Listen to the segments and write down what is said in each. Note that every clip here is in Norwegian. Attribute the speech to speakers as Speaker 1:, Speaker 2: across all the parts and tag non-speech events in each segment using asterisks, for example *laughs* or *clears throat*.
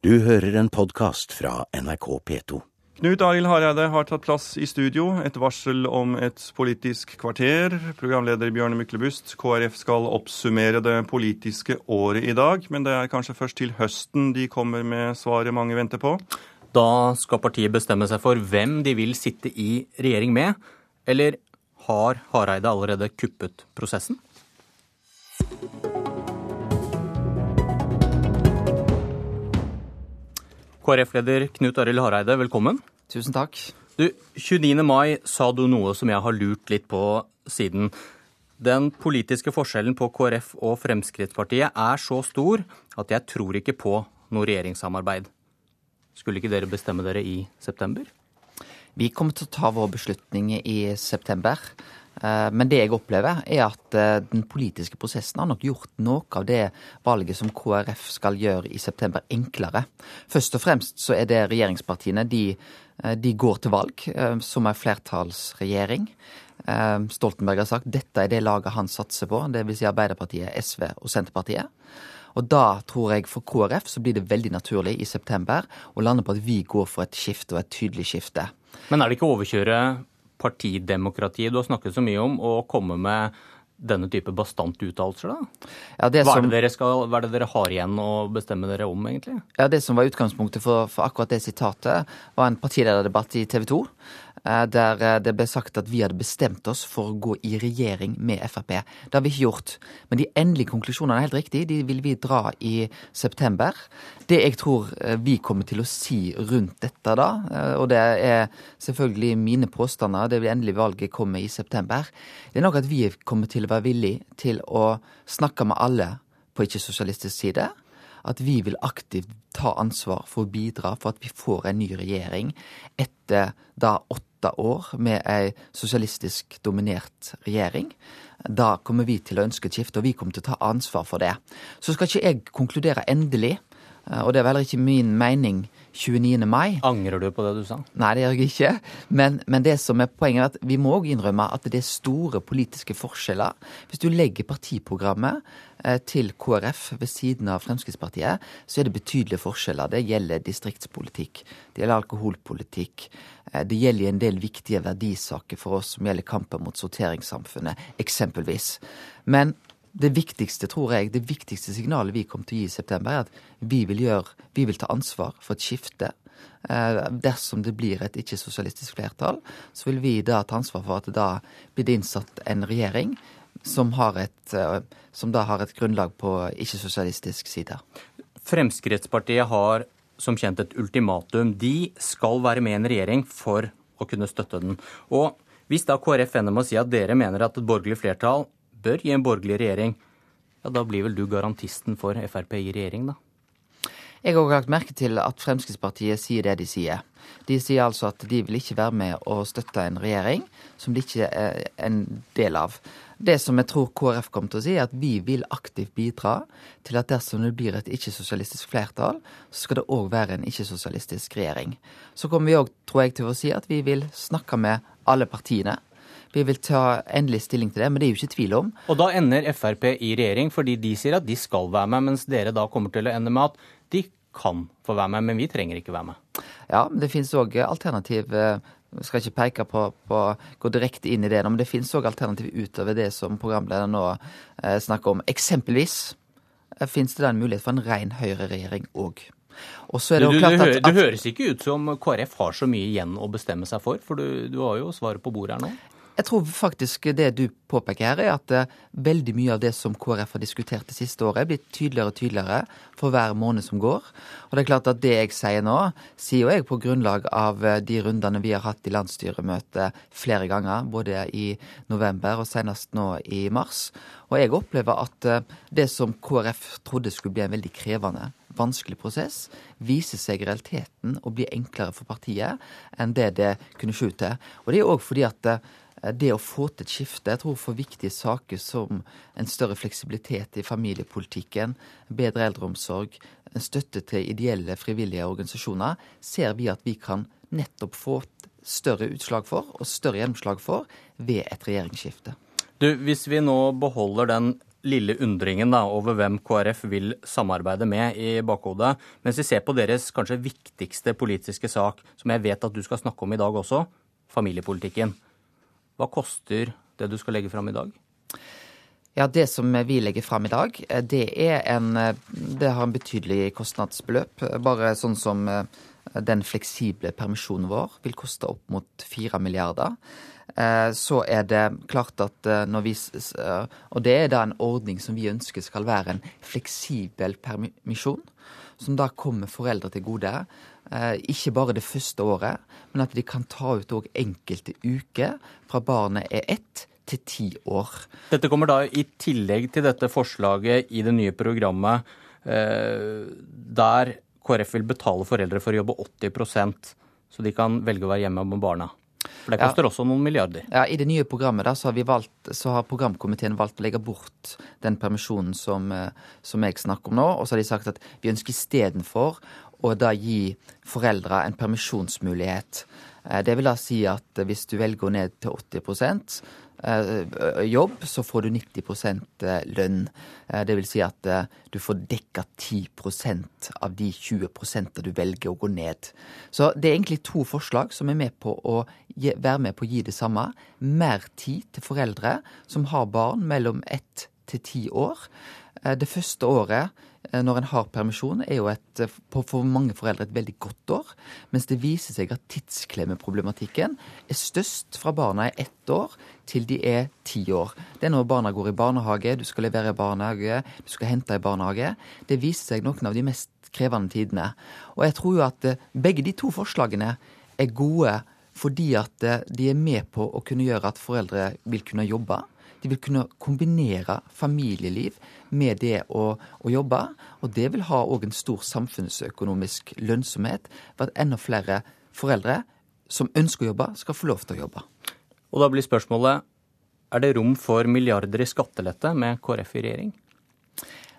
Speaker 1: Du hører en podkast fra NRK P2.
Speaker 2: Knut Arild Hareide har tatt plass i studio. Et varsel om et politisk kvarter. Programleder Bjørne Myklebust, KrF skal oppsummere det politiske året i dag. Men det er kanskje først til høsten de kommer med svaret mange venter på?
Speaker 3: Da skal partiet bestemme seg for hvem de vil sitte i regjering med. Eller har Hareide allerede kuppet prosessen? KrF-leder Knut Arild Hareide, velkommen.
Speaker 4: Tusen takk.
Speaker 3: Du, 29. mai sa du noe som jeg har lurt litt på siden. Den politiske forskjellen på KrF og Fremskrittspartiet er så stor at jeg tror ikke på noe regjeringssamarbeid. Skulle ikke dere bestemme dere i september?
Speaker 4: Vi kommer til å ta vår beslutning i september. Eh, men det jeg opplever, er at eh, den politiske prosessen har nok gjort noe av det valget som KrF skal gjøre i september, enklere. Først og fremst så er det regjeringspartiene. De, eh, de går til valg som en flertallsregjering. Stoltenberg har sagt dette er det laget han satser på, dvs. Si Arbeiderpartiet, SV og Senterpartiet. Og da tror jeg for KrF så blir det veldig naturlig i september å lande på at vi går for et skifte og et tydelig skifte.
Speaker 3: Men er det ikke å overkjøre partidemokratiet du har snakket så mye om, å komme med denne type bastante uttalelser, da? Ja, hva, er det skal, hva, er det dere har igjen å bestemme dere om, egentlig?
Speaker 4: Ja, Det som var utgangspunktet for, for akkurat det sitatet, var en partilederdebatt i TV 2. Eh, der eh, det ble sagt at vi hadde bestemt oss for å gå i regjering med Frp. Det har vi ikke gjort. Men de endelige konklusjonene er helt riktig. De vil vi dra i september. Det jeg tror eh, vi kommer til å si rundt dette da, og det er selvfølgelig mine påstander, det endelige valget kommer i september, det er nok at vi kommer til å være villige til å snakke med alle på ikke-sosialistisk side at vi vil aktivt ta ansvar for å bidra for at vi får en ny regjering etter da åtte åtte år med ei sosialistisk dominert regjering. Da kommer vi til å ønske et skifte, og vi kommer til å ta ansvar for det. Så skal ikke jeg konkludere endelig, og det er vel ikke min mening 29. mai.
Speaker 3: Angrer du på det du sa?
Speaker 4: Nei, det gjør jeg ikke. Men, men det som er poenget er at vi må òg innrømme at det er store politiske forskjeller. Hvis du legger partiprogrammet eh, til KrF ved siden av Fremskrittspartiet, så er det betydelige forskjeller. Det gjelder distriktspolitikk, det gjelder alkoholpolitikk. Eh, det gjelder en del viktige verdisaker for oss som gjelder kampen mot sorteringssamfunnet, eksempelvis. Men det viktigste, tror jeg, det viktigste signalet vi kommer til å gi i september, er at vi vil, gjøre, vi vil ta ansvar for et skifte. Eh, dersom det blir et ikke-sosialistisk flertall, så vil vi da ta ansvar for at det da blir det innsatt en regjering som, et, eh, som da har et grunnlag på ikke-sosialistisk side.
Speaker 3: Fremskrittspartiet har som kjent et ultimatum. De skal være med i en regjering for å kunne støtte den. Og hvis da KrF ender med å si at dere mener at et borgerlig flertall bør gi en borgerlig regjering, ja, da blir vel du garantisten for Frp i regjering, da?
Speaker 4: Jeg har også lagt merke til at Fremskrittspartiet sier det de sier. De sier altså at de vil ikke være med å støtte en regjering som de ikke er en del av. Det som jeg tror KrF kommer til å si, er at vi vil aktivt bidra til at dersom det blir et ikke-sosialistisk flertall, så skal det òg være en ikke-sosialistisk regjering. Så kommer vi òg, tror jeg, til å si at vi vil snakke med alle partiene vi vil ta endelig stilling til det, men det er jo ikke tvil om.
Speaker 3: Og da ender Frp i regjering fordi de sier at de skal være med, mens dere da kommer til å ende med at de kan få være med, men vi trenger ikke være med.
Speaker 4: Ja, men det finnes òg alternativ. Jeg eh, skal ikke peke på, på gå direkte inn i det, men det finnes òg alternativ utover det som programlederen nå eh, snakker om. Eksempelvis eh, finnes det da en mulighet for en ren høyreregjering òg.
Speaker 3: Og så er det, jo klart at, at, Det høres ikke ut som KrF har så mye igjen å bestemme seg for, for du, du har jo svaret på bordet her nå.
Speaker 4: Jeg tror faktisk det du påpeker her, er at uh, veldig mye av det som KrF har diskutert det siste året, blir tydeligere og tydeligere for hver måned som går. Og det er klart at det jeg sier nå, sier jo jeg på grunnlag av uh, de rundene vi har hatt i landsstyremøtet flere ganger, både i november og senest nå i mars. Og jeg opplever at uh, det som KrF trodde skulle bli en veldig krevende vanskelig prosess, viser seg i realiteten å bli enklere for partiet enn det det kunne se ut til. Og det er òg fordi at Eh, det å få til et skifte. Jeg tror for viktige saker som en større fleksibilitet i familiepolitikken, bedre eldreomsorg, støtte til ideelle, frivillige organisasjoner, ser vi at vi kan nettopp få større utslag for, og større gjennomslag for, ved et regjeringsskifte.
Speaker 3: Du, Hvis vi nå beholder den lille undringen da, over hvem KrF vil samarbeide med i bakhodet. Mens vi ser på deres kanskje viktigste politiske sak, som jeg vet at du skal snakke om i dag også, familiepolitikken. Hva koster det du skal legge fram i dag?
Speaker 4: Ja, Det som vi legger fram i dag, det, er en, det har en betydelig kostnadsbeløp. Bare sånn som eh, den fleksible permisjonen vår vil koste opp mot fire milliarder. Eh, så er det klart at eh, når vi Og det er da en ordning som vi ønsker skal være en fleksibel permisjon. Som da kommer foreldre til gode. Ikke bare det første året, men at de kan ta ut òg enkelte uker fra barnet er ett til ti år.
Speaker 3: Dette kommer da i tillegg til dette forslaget i det nye programmet eh, der KrF vil betale foreldre for å jobbe 80% så de kan velge å være hjemme med barna. For det koster ja. også noen milliarder.
Speaker 4: Ja, I det nye programmet da, så har, valgt, så har programkomiteen valgt å legge bort den permisjonen som, eh, som, jeg snakker om nå. Og så har de sagt at vi ønsker istedenfor å da gi foreldre en permisjonsmulighet. Eh, det vil da si at hvis du velger å ned til 80 Eh, jobb, så får du 90 eh, lønn. Det vil si at du får dekka 10% av de 20% du velger å gå ned. Så det er egentlig to forslag som er med på å være med på å gi det samme. Mer tid til foreldre som har barn mellom ett til ti år. Det første året når en har permisjon, er jo et, eh, for mange foreldre et veldig godt år. Mens det viser seg at tidsklemmeproblematikken er størst fra barna er ett år til de er ti år. Det er når barna går i barnehage, du skal levere i barnehage, du skal hente i barnehage. Det viser seg noen av de mest krevende tidene. Og jeg tror jo at eh, begge de to forslagene er gode fordi at de er med på å kunne gjøre at foreldre vil kunne jobbe. De vil kunne kombinere familieliv med det å, å jobbe. Og det vil ha òg en stor samfunnsøkonomisk lønnsomhet ved at enda flere foreldre som ønsker å jobbe, skal få lov til å jobbe.
Speaker 3: Og da blir spørsmålet er det rom for milliarder i skattelette med KrF i regjering?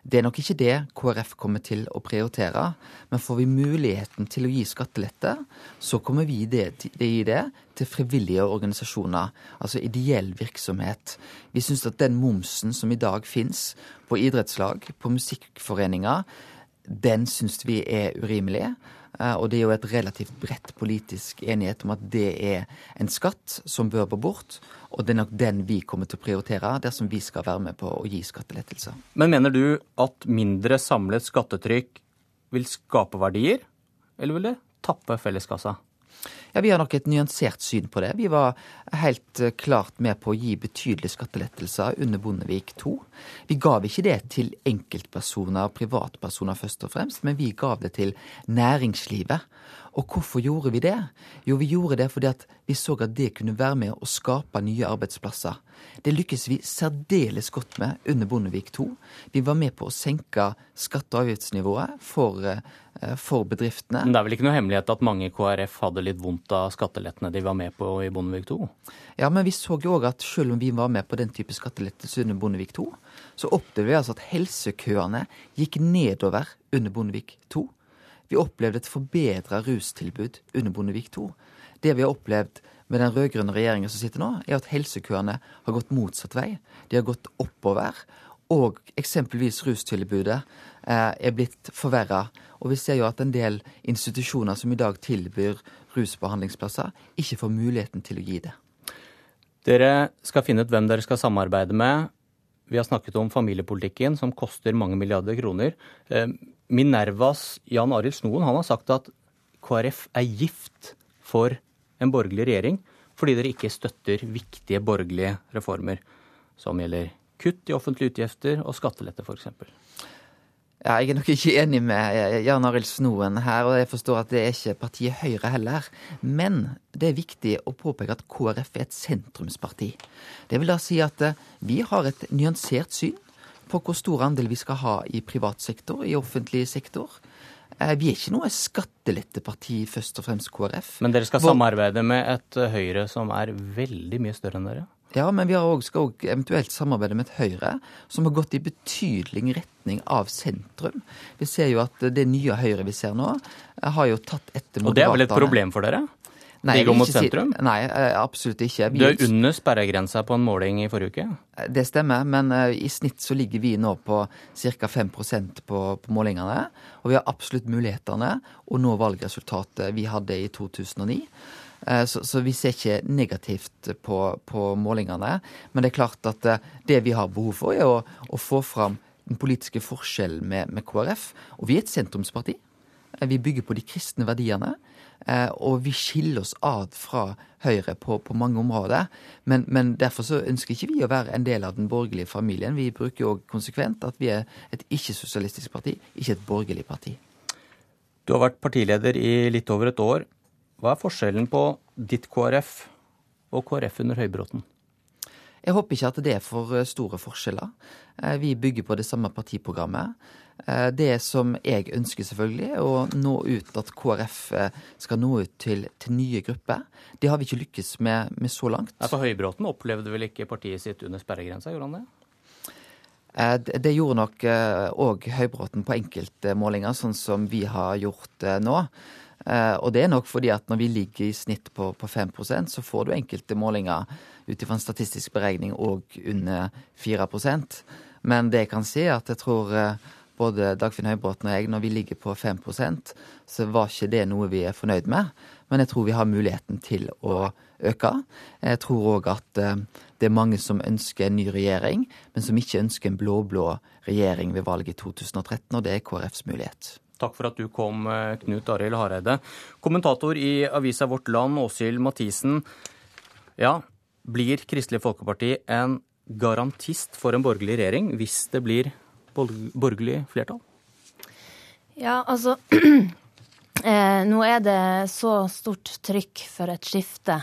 Speaker 4: Det er nok ikke det KrF kommer til å prioritere. Men får vi muligheten til å gi skattelette, så kommer vi det, gi det til frivillige organisasjoner. Altså ideell virksomhet. Vi syns at den momsen som i dag fins på idrettslag, på musikkforeninger, den syns vi er urimelig. Eh, og det er jo et relativt bredt politisk enighet om at det er en skatt som bør gå bort. Og det er nok den vi kommer til å prioritere dersom vi skal være med på å gi skattelettelser.
Speaker 3: Men mener du at mindre samlet skattetrykk vil skape verdier, eller vil det tappe felleskassa?
Speaker 4: Ja, Vi har nok et nyansert syn på det. Vi var helt eh, klart med på å gi betydelige skattelettelser under Bondevik II. Vi gav ikke det til enkeltpersoner, privatpersoner først og fremst, men vi gav det til næringslivet. Og hvorfor gjorde vi det? Jo, vi gjorde det fordi at vi så at det kunne være med å skape nye arbeidsplasser. Det lykkes vi særdeles godt med under Bondevik II. Vi var med på å senke skatte- og avgiftsnivået for, eh, for bedriftene.
Speaker 3: Men det er vel ikke noe hemmelighet at mange i KrF hadde litt vondt av skattelettene de var med på i Bondevik II?
Speaker 4: Ja, men vi så jo òg at selv om vi var med på den type skattelettelse under Bondevik II, så opplevde vi altså at helsekøene gikk nedover under Bondevik II. Vi opplevde et forbedra rustilbud under Bondevik II. Det vi har opplevd med den rød-grønne regjeringa som sitter nå, er at helsekøene har gått motsatt vei. De har gått oppover. Og eksempelvis rustilbudet eh, er blitt forverra. Og vi ser jo at en del institusjoner som i dag tilbyr rusbehandlingsplasser, ikke får muligheten til å gi det.
Speaker 3: Dere skal finne ut hvem dere skal samarbeide med. Vi har snakket om familiepolitikken, som koster mange milliarder kroner. Minervas Jan Arild Snoen han har sagt at KrF er gift for en borgerlig regjering fordi dere ikke støtter viktige borgerlige reformer som gjelder kutt i offentlige utgifter og skattelette f.eks.
Speaker 4: Ja, jeg er nok ikke enig med Jan Arild Snoen her, og jeg forstår at det er ikke partiet Høyre heller. Men det er viktig å påpeke at KrF er et sentrumsparti. Det vil da si at eh, vi har et nyansert syn på hvor stor andel vi skal ha i privat sektor, i offentlig sektor. Eh, vi er ikke noe skatteletteparti, først og fremst KrF.
Speaker 3: Men dere skal Hvor... samarbeide med et eh, Høyre som er veldig mye større enn dere?
Speaker 4: Ja, men vi også, skal òg eventuelt samarbeide med et Høyre som har gått i betydelig retning av sentrum. Vi ser jo at det nye Høyre vi ser nå, har jo tatt etter
Speaker 3: Moderaterne. Og det er vel et problem for dere?
Speaker 4: Nei,
Speaker 3: går mot
Speaker 4: sentrum? si-? Nei, eh, absolutt ikke. Vi
Speaker 3: Du er under sperregrensa på en måling i forrige uke.
Speaker 4: Det stemmer, men eh, i snitt så ligger vi nå på ca. 5% på, på målingene. Og vi har absolutt mulighetene å nå valgresultatet vi hadde i 2009. Eh, Så, så vi ser ikke negativt på, på målingene. Men det er klart at eh, det vi har behov for, er å, å få fram den politiske forskjellen med, med KrF. Og vi er et sentrumsparti. Eh, Vi bygger på de kristne verdiene. Eh, Og vi skiller oss ad fra Høyre på, på mange områder. Men, men derfor så ønsker ikke vi å være en del av den borgerlige familien. Vi bruker jo konsekvent at vi er et ikke-sosialistisk parti, ikke et borgerlig parti.
Speaker 3: Du har vært partileder i litt over et år. Hva er forskjellen på ditt KrF og KrF under Høybråten?
Speaker 4: Jeg håper ikke at det er for eh, store forskjeller. Eh, Vi bygger på det samme partiprogrammet. Eh, Det som jeg ønsker selvfølgelig, er å nå ut at KrF eh, skal nå ut til, til nye grupper. Det har vi ikke lykkes med, med så langt.
Speaker 3: For Høybråten opplevde vel ikke partiet sitt under sperregrensa, gjorde han det?
Speaker 4: Eh, Det gjorde nok òg Høybråten på enkelte målinger, sånn som vi har gjort nå. Og det er nok fordi at når vi ligger i snitt på, på 5% så får du enkelte målinger ut ifra en statistisk beregning òg under 4% Men det jeg kan si, er at jeg tror både Dagfinn Høybråten og jeg, når vi ligger på 5% så var ikke det noe vi er fornøyd med. Men jeg tror vi har muligheten til å øke. Jeg tror òg at eh, det er mange som ønsker en ny regjering, men som ikke ønsker en blå-blå regjering ved valget i 2013, og det er KrFs mulighet.
Speaker 3: Takk for at du kom, eh, Knut Arild Hareide. Kommentator i avisa Vårt Land, Åshild Mathisen. Ja, blir Kristelig Folkeparti en garantist for en borgerlig regjering hvis det blir borgerlig flertall?
Speaker 5: Ja, altså *clears throat* eh, Nå er det så stort trykk for et skifte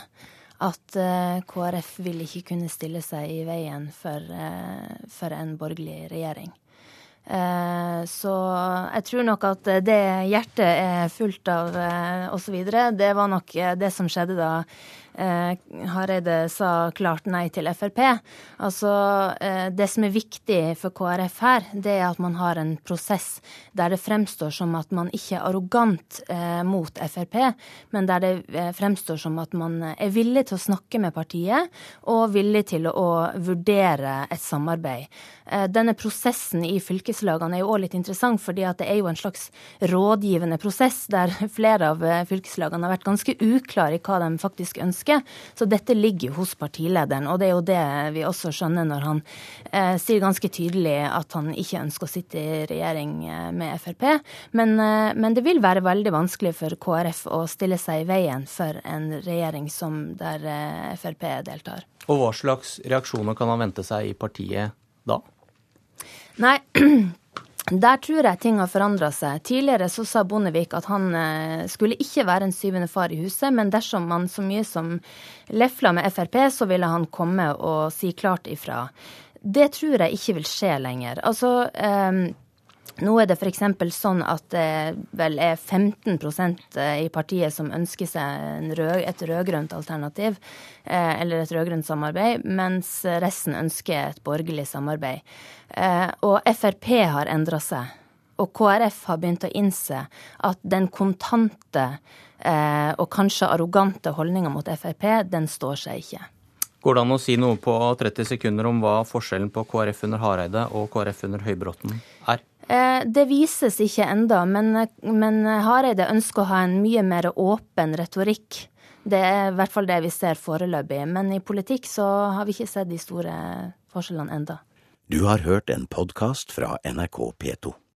Speaker 5: at eh, KrF vil ikke kunne stille seg i veien for, eh, for en borgerlig regjering. Så jeg tror nok at det hjertet er fullt av osv., det var nok det som skjedde da eh, Hareide sa klart nei til Frp. Altså, eh, det som er viktig for KrF her, det er at man har en prosess der det fremstår som at man ikke er arrogant eh, mot Frp, men der det eh, fremstår som at man er villig til å snakke med partiet, og villig til å, å vurdere et samarbeid. Eh, denne prosessen i fylkeslagene er jo òg litt interessant, fordi at det er jo en slags rådgivende prosess der *laughs* flere av eh, fylkeslagene har vært ganske uklare i hva de faktisk ønsker. Så dette ligger hos partilederen, og det er jo det vi også skjønner når han eh, sier ganske tydelig at han ikke ønsker å sitte i regjering eh, med Frp. Men, eh, men det vil være veldig vanskelig for KrF å stille seg i veien for en regjering som der eh, Frp deltar.
Speaker 3: Og hva slags reaksjoner kan han vente seg i partiet da?
Speaker 5: Nei, *clears throat* der tror jeg ting har forandra seg. Tidligere så sa Bondevik at han eh, skulle ikke være en syvende far i huset, men dersom man så mye som lefla med Frp, så ville han komme og si klart ifra. Det tror jeg ikke vil skje lenger. Altså, eh, nå er det f.eks. sånn at det vel er 15% i partiet som ønsker seg rød, et rød-grønt alternativ, eh, eller et rød-grønt samarbeid, mens resten ønsker et borgerlig samarbeid. Eh, og Frp har endra seg. Og KrF har begynt å innse at den kontante eh, og kanskje arrogante holdninga mot Frp, den står seg ikke.
Speaker 3: Går det an å si noe på 30 sekunder om hva forskjellen på KrF under Hareide og KrF under Høybråten er?
Speaker 5: Eh, Det vises ikke enda, men, men Hareide ønsker å ha en mye mer åpen retorikk. Det er i hvert fall det vi ser foreløpig. Men i politikk så har vi ikke sett de store forskjellene enda.
Speaker 1: Du har hørt en podkast fra NRK P2.